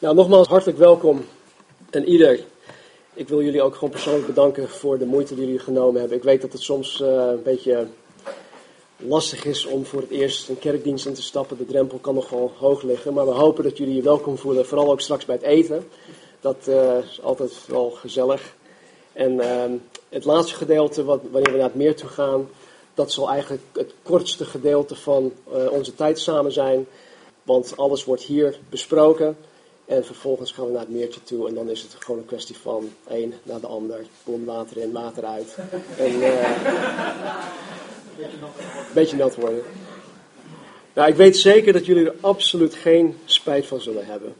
Nou, nogmaals hartelijk welkom en ieder. Ik wil jullie ook gewoon persoonlijk bedanken voor de moeite die jullie genomen hebben. Ik weet dat het soms uh, een beetje lastig is om voor het eerst een kerkdienst in te stappen. De drempel kan nogal hoog liggen, maar we hopen dat jullie je welkom voelen. Vooral ook straks bij het eten. Dat uh, is altijd wel gezellig. En uh, het laatste gedeelte, wat, wanneer we naar het meer toe gaan, dat zal eigenlijk het kortste gedeelte van uh, onze tijd samen zijn. Want alles wordt hier besproken. En vervolgens gaan we naar het meertje toe. En dan is het gewoon een kwestie van één naar de ander. Boom, water in, water uit. En, uh, beetje nat worden. Nou, ik weet zeker dat jullie er absoluut geen spijt van zullen hebben.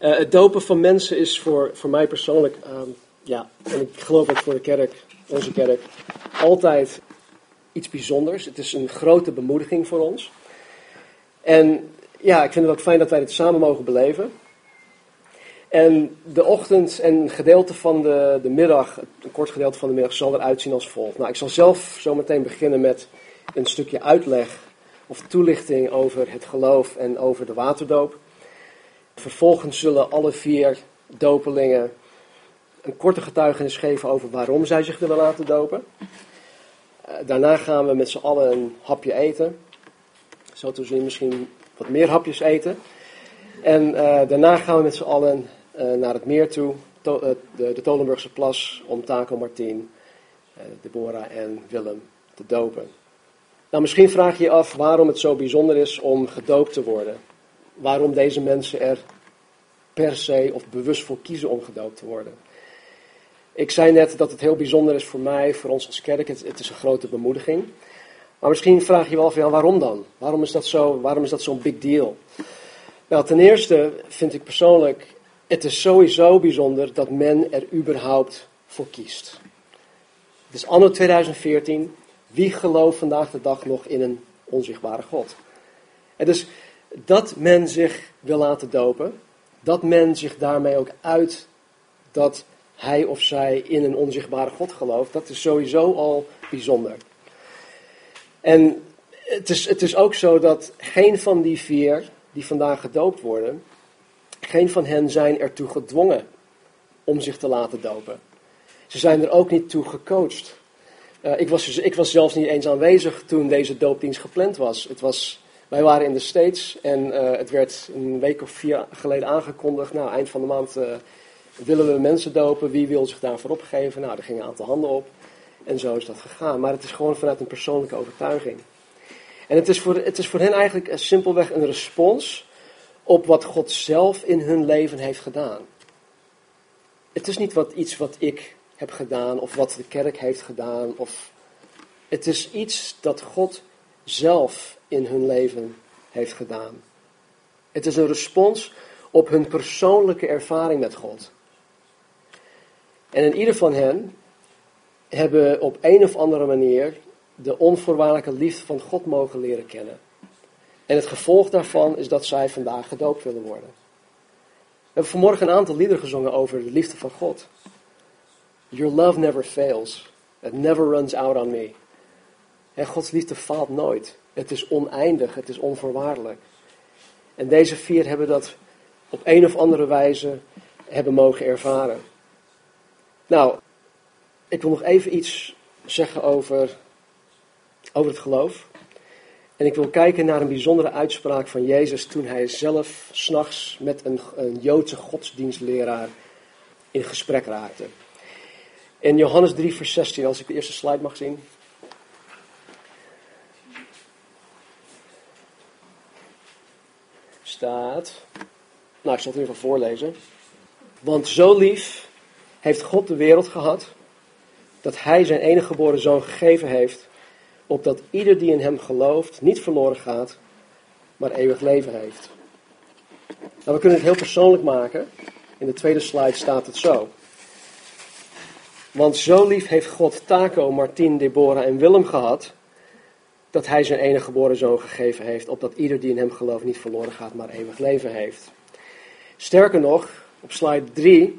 Uh, het dopen van mensen is voor, voor mij persoonlijk, um, ja, en ik geloof ook voor de kerk, onze kerk, altijd iets bijzonders. Het is een grote bemoediging voor ons. En ja, ik vind het ook fijn dat wij dit samen mogen beleven. En de ochtend en een gedeelte van de, de middag, een kort gedeelte van de middag, zal eruit zien als volgt. Nou, ik zal zelf zo meteen beginnen met een stukje uitleg of toelichting over het geloof en over de waterdoop. Vervolgens zullen alle vier dopelingen een korte getuigenis geven over waarom zij zich willen laten dopen. Eh, daarna gaan we met z'n allen een hapje eten. Zo te zien misschien wat meer hapjes eten. En uh, daarna gaan we met z'n allen naar het meer toe, to, uh, de, de Tolenburgse plas, om Taco Martien, Deborah en Willem te dopen. Nou, misschien vraag je je af waarom het zo bijzonder is om gedoopt te worden. Waarom deze mensen er per se of bewust voor kiezen om gedoopt te worden. Ik zei net dat het heel bijzonder is voor mij, voor ons als kerk. Het, is een grote bemoediging. Maar misschien vraag je je wel af, waarom dan? Waarom is dat zo, waarom is dat zo'n big deal? Nou, ten eerste vind ik persoonlijk, het is sowieso bijzonder dat men er überhaupt voor kiest. Het is anno 2014. Wie gelooft vandaag de dag nog in een onzichtbare God? En dus dat men zich wil laten dopen, dat men zich daarmee ook uit dat hij of zij in een onzichtbare God gelooft, dat is sowieso al bijzonder. En het is, het is ook zo dat geen van die vier die vandaag gedoopt worden, geen van hen zijn ertoe gedwongen om zich te laten dopen. Ze zijn er ook niet toe gecoacht. Uh, ik, was, dus, ik was zelfs niet eens aanwezig toen deze doopdienst gepland was. Het was wij waren in de States en uh, het werd een week of vier geleden aangekondigd. Nou, eind van de maand uh, willen we mensen dopen. Wie wil zich daarvoor opgeven? Nou, er gingen een aantal handen op. En zo is dat gegaan. Maar het is gewoon vanuit een persoonlijke overtuiging. En het is voor, het is voor hen eigenlijk simpelweg een respons op wat God zelf in hun leven heeft gedaan. Het is niet wat, iets wat ik heb gedaan of wat de kerk heeft gedaan. Of, het is iets dat God zelf in hun leven heeft gedaan. Het is een respons op hun persoonlijke ervaring met God. En in ieder van hen hebben op een of andere manier de onvoorwaardelijke liefde van God mogen leren kennen. En het gevolg daarvan is dat zij vandaag gedoopt willen worden. We hebben vanmorgen een aantal liederen gezongen over de liefde van God. Your love never fails. It never runs out on me. En Gods liefde faalt nooit. Het is oneindig, het is onvoorwaardelijk. En deze vier hebben dat op een of andere wijze hebben mogen ervaren. Nou, ik wil nog even iets zeggen over, over het geloof. En ik wil kijken naar een bijzondere uitspraak van Jezus toen hij zelf s'nachts met een, een Joodse godsdienstleraar in gesprek raakte. In Johannes 3, vers 16, als ik de eerste slide mag zien. Staat. Nou, ik zal het even voorlezen. Want zo lief heeft God de wereld gehad dat hij zijn enige geboren zoon gegeven heeft, opdat ieder die in hem gelooft niet verloren gaat, maar eeuwig leven heeft. Nou, we kunnen het heel persoonlijk maken. In de tweede slide staat het zo. Want zo lief heeft God Taco, Martin, Deborah en Willem gehad, dat hij zijn enige geboren zoon gegeven heeft, opdat ieder die in hem gelooft niet verloren gaat, maar eeuwig leven heeft. Sterker nog, op slide 3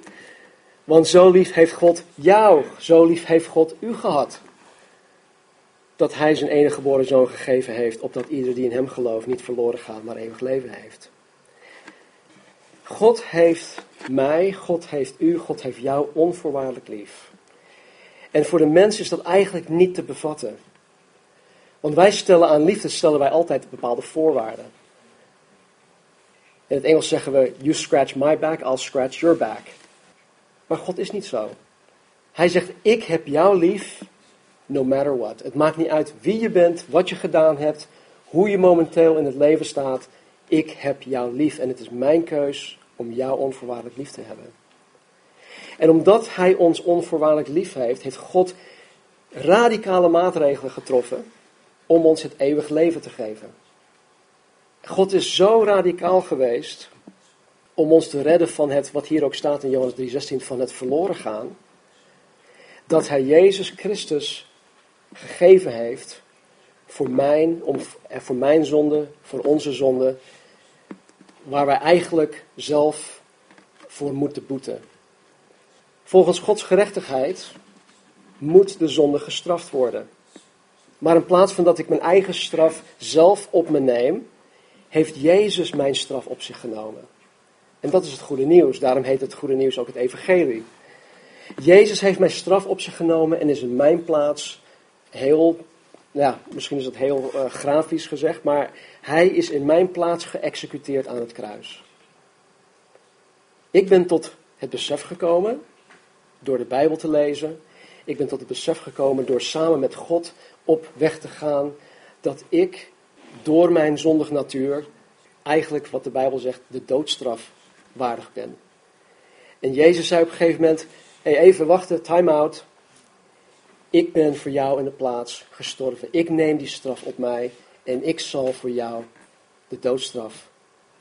want zo lief heeft God jou, zo lief heeft God u gehad. Dat hij zijn enige geboren zoon gegeven heeft, opdat ieder die in hem gelooft niet verloren gaat, maar eeuwig leven heeft. God heeft mij, God heeft u, God heeft jou onvoorwaardelijk lief. En voor de mens is dat eigenlijk niet te bevatten. Want wij stellen aan liefde stellen wij altijd bepaalde voorwaarden. In het Engels zeggen we, you scratch my back, I'll scratch your back. Maar God is niet zo. Hij zegt, ik heb jou lief, no matter what. Het maakt niet uit wie je bent, wat je gedaan hebt, hoe je momenteel in het leven staat. Ik heb jou lief en het is mijn keus om jou onvoorwaardelijk lief te hebben. En omdat hij ons onvoorwaardelijk lief heeft, heeft God radicale maatregelen getroffen om ons het eeuwig leven te geven. God is zo radicaal geweest om ons te redden van het, wat hier ook staat in Johannes 3:16, van het verloren gaan, dat hij Jezus Christus gegeven heeft voor mijn, om, voor mijn zonde, voor onze zonde, waar wij eigenlijk zelf voor moeten boeten. Volgens Gods gerechtigheid moet de zonde gestraft worden. Maar in plaats van dat ik mijn eigen straf zelf op me neem, heeft Jezus mijn straf op zich genomen. En dat is het goede nieuws. Daarom heet het goede nieuws ook het evangelie. Jezus heeft mijn straf op zich genomen en is in mijn plaats heel, ja, misschien is dat heel uh, grafisch gezegd, maar hij is in mijn plaats geëxecuteerd aan het kruis. Ik ben tot het besef gekomen door de Bijbel te lezen. Ik ben tot het besef gekomen door samen met God op weg te gaan dat ik door mijn zondige natuur eigenlijk wat de Bijbel zegt de doodstraf waardig ben. En Jezus zei op een gegeven moment, hey, even wachten, time out. Ik ben voor jou in de plaats gestorven. Ik neem die straf op mij en ik zal voor jou de doodstraf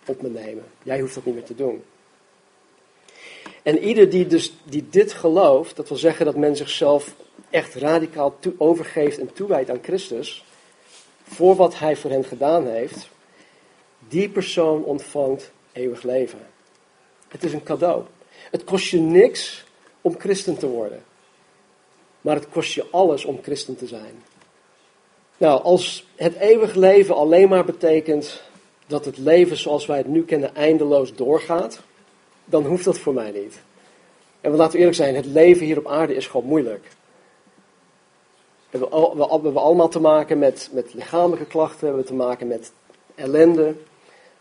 op me nemen. Jij hoeft dat niet meer te doen. En ieder die, dus, die dit gelooft, dat wil zeggen dat men zichzelf echt radicaal toe, overgeeft en toewijdt aan Christus, voor wat hij voor hen gedaan heeft, die persoon ontvangt eeuwig leven. Het is een cadeau. Het kost je niks om christen te worden. Maar het kost je alles om christen te zijn. Nou, als het eeuwig leven alleen maar betekent dat het leven zoals wij het nu kennen eindeloos doorgaat, dan hoeft dat voor mij niet. En we laten eerlijk zijn, het leven hier op aarde is gewoon moeilijk. We hebben, allemaal te maken met, met lichamelijke klachten, we hebben te maken met ellende,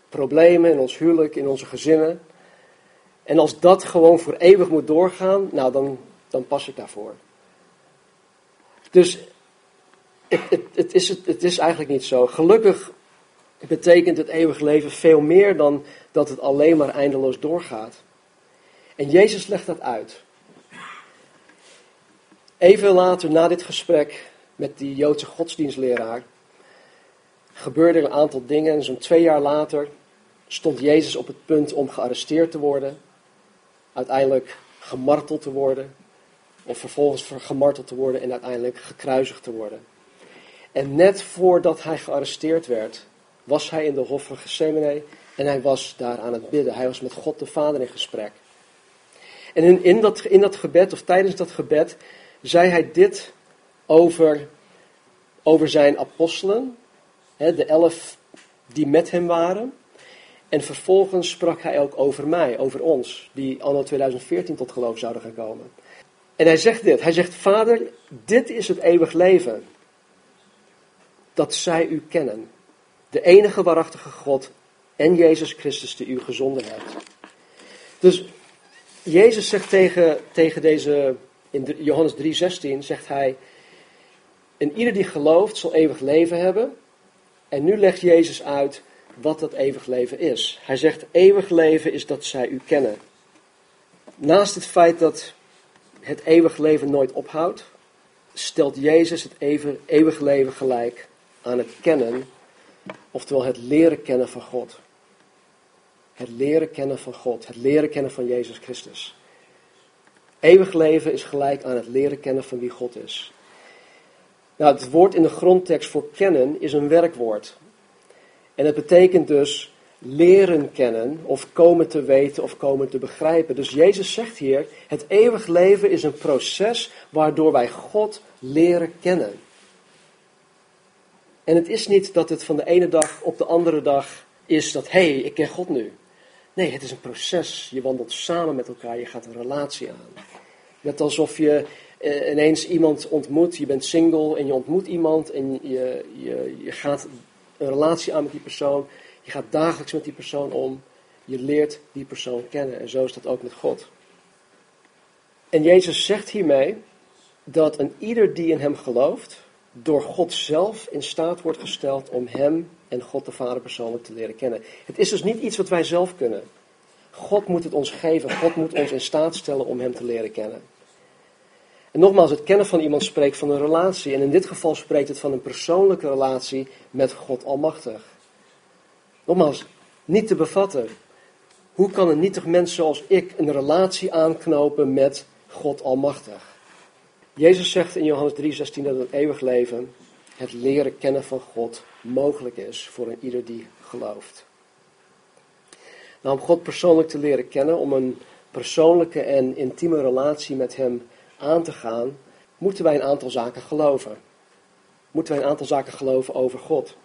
problemen in ons huwelijk, in onze gezinnen. En als dat gewoon voor eeuwig moet doorgaan, nou dan, dan pas ik daarvoor. Dus het, is, het is eigenlijk niet zo. Gelukkig betekent het eeuwig leven veel meer dan dat het alleen maar eindeloos doorgaat. En Jezus legt dat uit. Even later, na dit gesprek met die Joodse godsdienstleraar, gebeurde er een aantal dingen. En zo'n twee jaar later stond Jezus op het punt om gearresteerd te worden. Uiteindelijk gemarteld te worden. Of vervolgens gemarteld te worden en uiteindelijk gekruisigd te worden. En net voordat hij gearresteerd werd, was hij in de hof van Gethsemane en hij was daar aan het bidden. Hij was met God de Vader in gesprek. En in, in, dat, in dat gebed, of tijdens dat gebed, zei hij dit over, over zijn apostelen, hè, de elf die met hem waren. En vervolgens sprak hij ook over mij, over ons, die anno 2014 tot geloof zouden gaan komen. En hij zegt dit, hij zegt, Vader, dit is het eeuwig leven, dat zij u kennen, de enige waarachtige God en Jezus Christus die u gezonden hebt. Dus Jezus zegt tegen, tegen deze, in Johannes 3,16 zegt hij, en ieder die gelooft zal eeuwig leven hebben. En nu legt Jezus uit wat dat eeuwig leven is. Hij zegt, eeuwig leven is dat zij u kennen. Naast het feit dat het eeuwig leven nooit ophoudt, stelt Jezus het eeuwig leven gelijk aan het kennen, oftewel het leren kennen van God. Het leren kennen van God, het leren kennen van Jezus Christus. Eeuwig leven is gelijk aan het leren kennen van wie God is. Nou, het woord in de grondtekst voor kennen is een werkwoord. En het betekent dus leren kennen of komen te weten of komen te begrijpen. Dus Jezus zegt hier, het eeuwig leven is een proces waardoor wij God leren kennen. En het is niet dat het van de ene dag op de andere dag is dat, hé, hey, ik ken God nu. Nee, het is een proces. Je wandelt samen met elkaar, je gaat een relatie aan. Net alsof je eh, ineens iemand ontmoet, je bent single en je ontmoet iemand en je, je, je gaat een relatie aan met die persoon. Je gaat dagelijks met die persoon om. Je leert die persoon kennen. En zo is dat ook met God. En Jezus zegt hiermee dat een ieder die in hem gelooft, door God zelf in staat wordt gesteld om hem en God de Vader persoonlijk te leren kennen. Het is dus niet iets wat wij zelf kunnen. God moet het ons geven. God moet ons in staat stellen om hem te leren kennen. En nogmaals, het kennen van iemand spreekt van een relatie. En in dit geval spreekt het van een persoonlijke relatie met God Almachtig. Nogmaals, niet te bevatten. Hoe kan een nietig mens zoals ik een relatie aanknopen met God Almachtig? Jezus zegt in Johannes 3,16 dat het eeuwig leven, het leren kennen van God, mogelijk is voor een ieder die gelooft. Nou, om God persoonlijk te leren kennen, om een persoonlijke en intieme relatie met Hem aan te gaan, moeten wij een aantal zaken geloven. Moeten wij een aantal zaken geloven over God.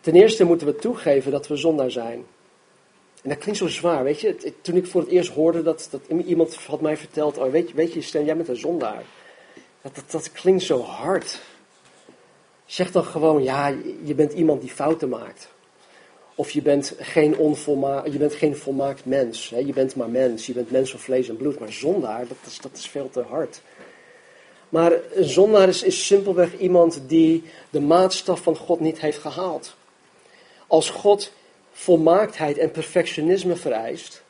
Ten eerste moeten we toegeven dat we zondaar zijn. En dat klinkt zo zwaar, weet je. Toen ik voor het eerst hoorde dat, dat iemand had mij verteld, oh, weet, je, weet je, jij bent een zondaar. Dat, dat, dat klinkt zo hard. Zeg dan gewoon, ja, je bent iemand die fouten maakt. Of je bent geen, onvolma je bent geen volmaakt mens. Hè? Je bent maar mens. Je bent mens van vlees en bloed. Maar zondaar, dat is, dat is veel te hard. Maar een zondaar is, is simpelweg iemand die de maatstaf van God niet heeft gehaald. Als God volmaaktheid en perfectionisme vereist.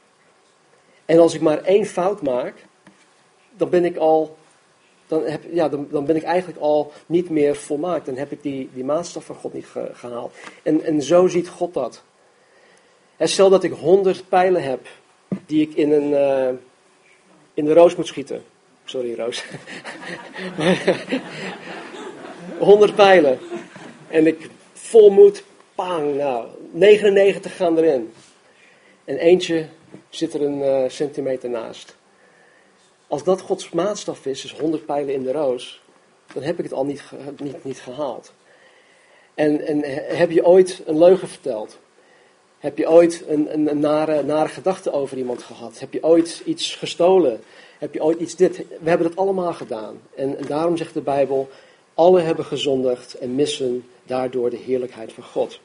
En als ik maar één fout maak, dan ben ik al. Dan, heb, ja, dan, dan ben ik eigenlijk al niet meer volmaakt. Dan heb ik die, die maatstaf van God niet gehaald. En, en zo ziet God dat. En stel dat ik honderd pijlen heb die ik in, een, uh, in de roos moet schieten. Sorry, Roos. 100 pijlen. En ik vol moed, pang, nou, 99 gaan erin. En eentje zit er een uh, centimeter naast. Als dat Gods maatstaf is, is 100 pijlen in de roos, dan heb ik het al niet, niet, niet gehaald. En, en heb je ooit een leugen verteld? Heb je ooit een, een, een nare, nare gedachte over iemand gehad? Heb je ooit iets gestolen? Heb je ooit iets dit? We hebben dat allemaal gedaan. En, en daarom zegt de Bijbel, alle hebben gezondigd en missen daardoor de heerlijkheid van God.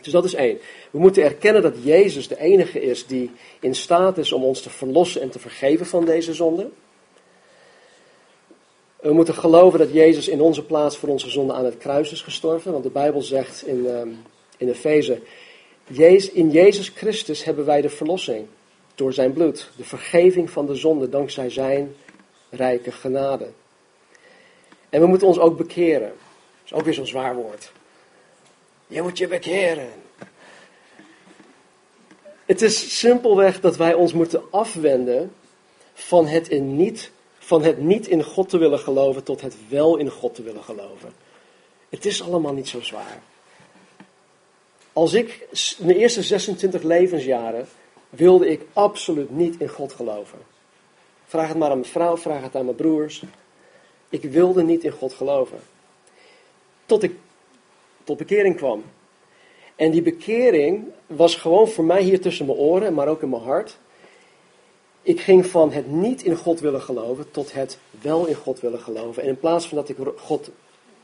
Dus dat is één. We moeten erkennen dat Jezus de enige is die in staat is om ons te verlossen en te vergeven van deze zonde. We moeten geloven dat Jezus in onze plaats voor onze zonde aan het kruis is gestorven. Want de Bijbel zegt in, um, in Efeze, in Jezus Christus hebben wij de verlossing door zijn bloed. De vergeving van de zonde dankzij zijn rijke genade. En we moeten ons ook bekeren. Dat is ook weer zo'n zwaar woord. Je moet je bekeren. Het is simpelweg dat wij ons moeten afwenden van het, in niet, van het niet in God te willen geloven tot het wel in God te willen geloven. Het is allemaal niet zo zwaar. Als ik mijn eerste 26 levensjaren wilde ik absoluut niet in God geloven. Vraag het maar aan mijn vrouw, vraag het aan mijn broers. Ik wilde niet in God geloven. Tot ik tot bekering kwam. En die bekering was gewoon voor mij hier tussen mijn oren, maar ook in mijn hart. Ik ging van het niet in God willen geloven tot het wel in God willen geloven. En in plaats van dat ik God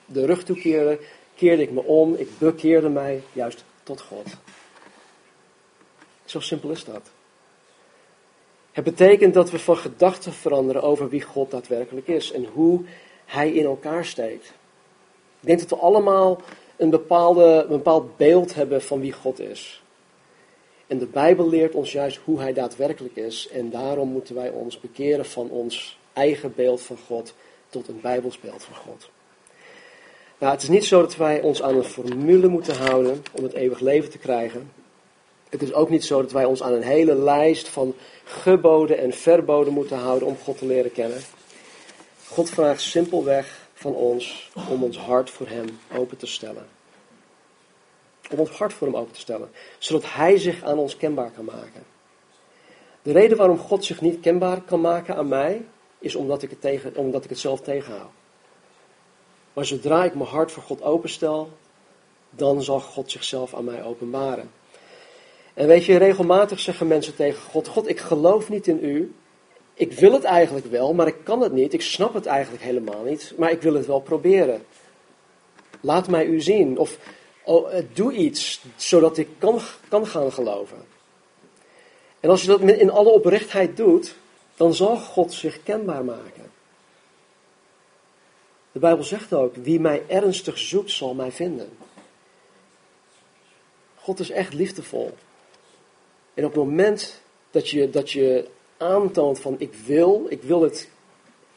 de rug toekeerde, keerde ik me om. Ik bekeerde mij juist tot God. Zo simpel is dat. Het betekent dat we van gedachten veranderen over wie God daadwerkelijk is en hoe Hij in elkaar steekt. Ik denk dat we allemaal een, bepaalde, een bepaald beeld hebben van wie God is. En de Bijbel leert ons juist hoe Hij daadwerkelijk is. En daarom moeten wij ons bekeren van ons eigen beeld van God tot een Bijbels beeld van God. Nou, het is niet zo dat wij ons aan een formule moeten houden om het eeuwig leven te krijgen. Het is ook niet zo dat wij ons aan een hele lijst van geboden en verboden moeten houden om God te leren kennen. God vraagt simpelweg van ons om ons hart voor Hem open te stellen. Om ons hart voor Hem open te stellen, zodat Hij zich aan ons kenbaar kan maken. De reden waarom God zich niet kenbaar kan maken aan mij, is omdat ik het, tegen, omdat ik het zelf tegenhoud. Maar zodra ik mijn hart voor God openstel, dan zal God zichzelf aan mij openbaren. En weet je, regelmatig zeggen mensen tegen God: God, ik geloof niet in u. Ik wil het eigenlijk wel, maar ik kan het niet. Ik snap het eigenlijk helemaal niet, maar ik wil het wel proberen. Laat mij u zien. Of oh, eh, doe iets zodat ik kan, kan gaan geloven. En als je dat in alle oprechtheid doet, dan zal God zich kenbaar maken. De Bijbel zegt ook: wie mij ernstig zoekt, zal mij vinden. God is echt liefdevol. En op het moment dat je, dat je aantoont van ik wil, ik wil het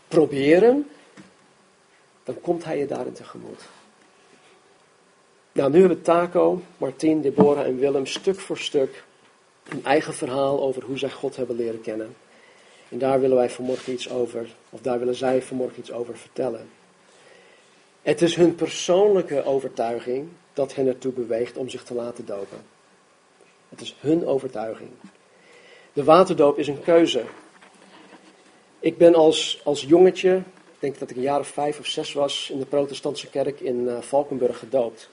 proberen, dan komt hij je daarin tegemoet. Nou, nu hebben Taco, Martien, Deborah en Willem stuk voor stuk een eigen verhaal over hoe zij God hebben leren kennen. En daar willen wij vanmorgen iets over, of daar willen zij vanmorgen iets over vertellen. Het is hun persoonlijke overtuiging dat hen ertoe beweegt om zich te laten dopen. Het is hun overtuiging. De waterdoop is een keuze. Ik ben als, als jongetje, ik denk dat ik een jaar of vijf of zes was, in de protestantse kerk in uh, Valkenburg gedoopt.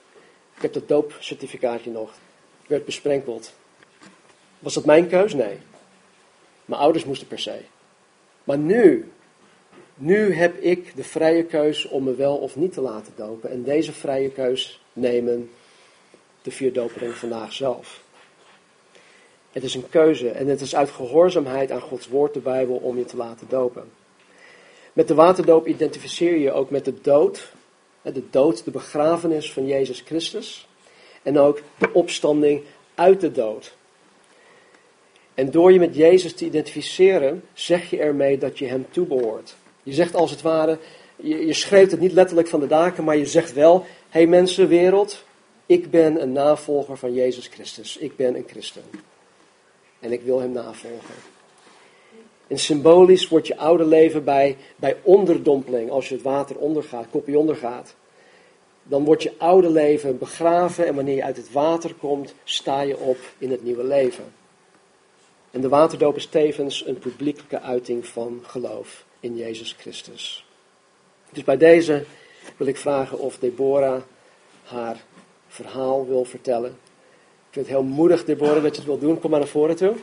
Ik heb dat doopcertificaatje nog. Ik werd besprenkeld. Was dat mijn keus? Nee. Mijn ouders moesten per se. Maar nu, nu heb ik de vrije keus om me wel of niet te laten dopen. En deze vrije keus nemen de vier doperingen vandaag zelf. Het is een keuze en het is uit gehoorzaamheid aan Gods woord, de Bijbel, om je te laten dopen. Met de waterdoop identificeer je ook met de dood, de dood, de begrafenis van Jezus Christus en ook de opstanding uit de dood. En door je met Jezus te identificeren, zeg je ermee dat je Hem toebehoort. Je zegt als het ware, je, je schreeuwt het niet letterlijk van de daken, maar je zegt wel, hé hey mensen, wereld, ik ben een navolger van Jezus Christus. Ik ben een christen. En ik wil hem navolgen. En symbolisch wordt je oude leven bij, bij onderdompeling, als je het water ondergaat, kopje ondergaat. Dan wordt je oude leven begraven en wanneer je uit het water komt, sta je op in het nieuwe leven. En de waterdoop is tevens een publiekelijke uiting van geloof in Jezus Christus. Dus bij deze wil ik vragen of Deborah haar verhaal wil vertellen. Ik vind het heel moedig, Deborah, dat je het wil doen. Kom maar naar voren toe.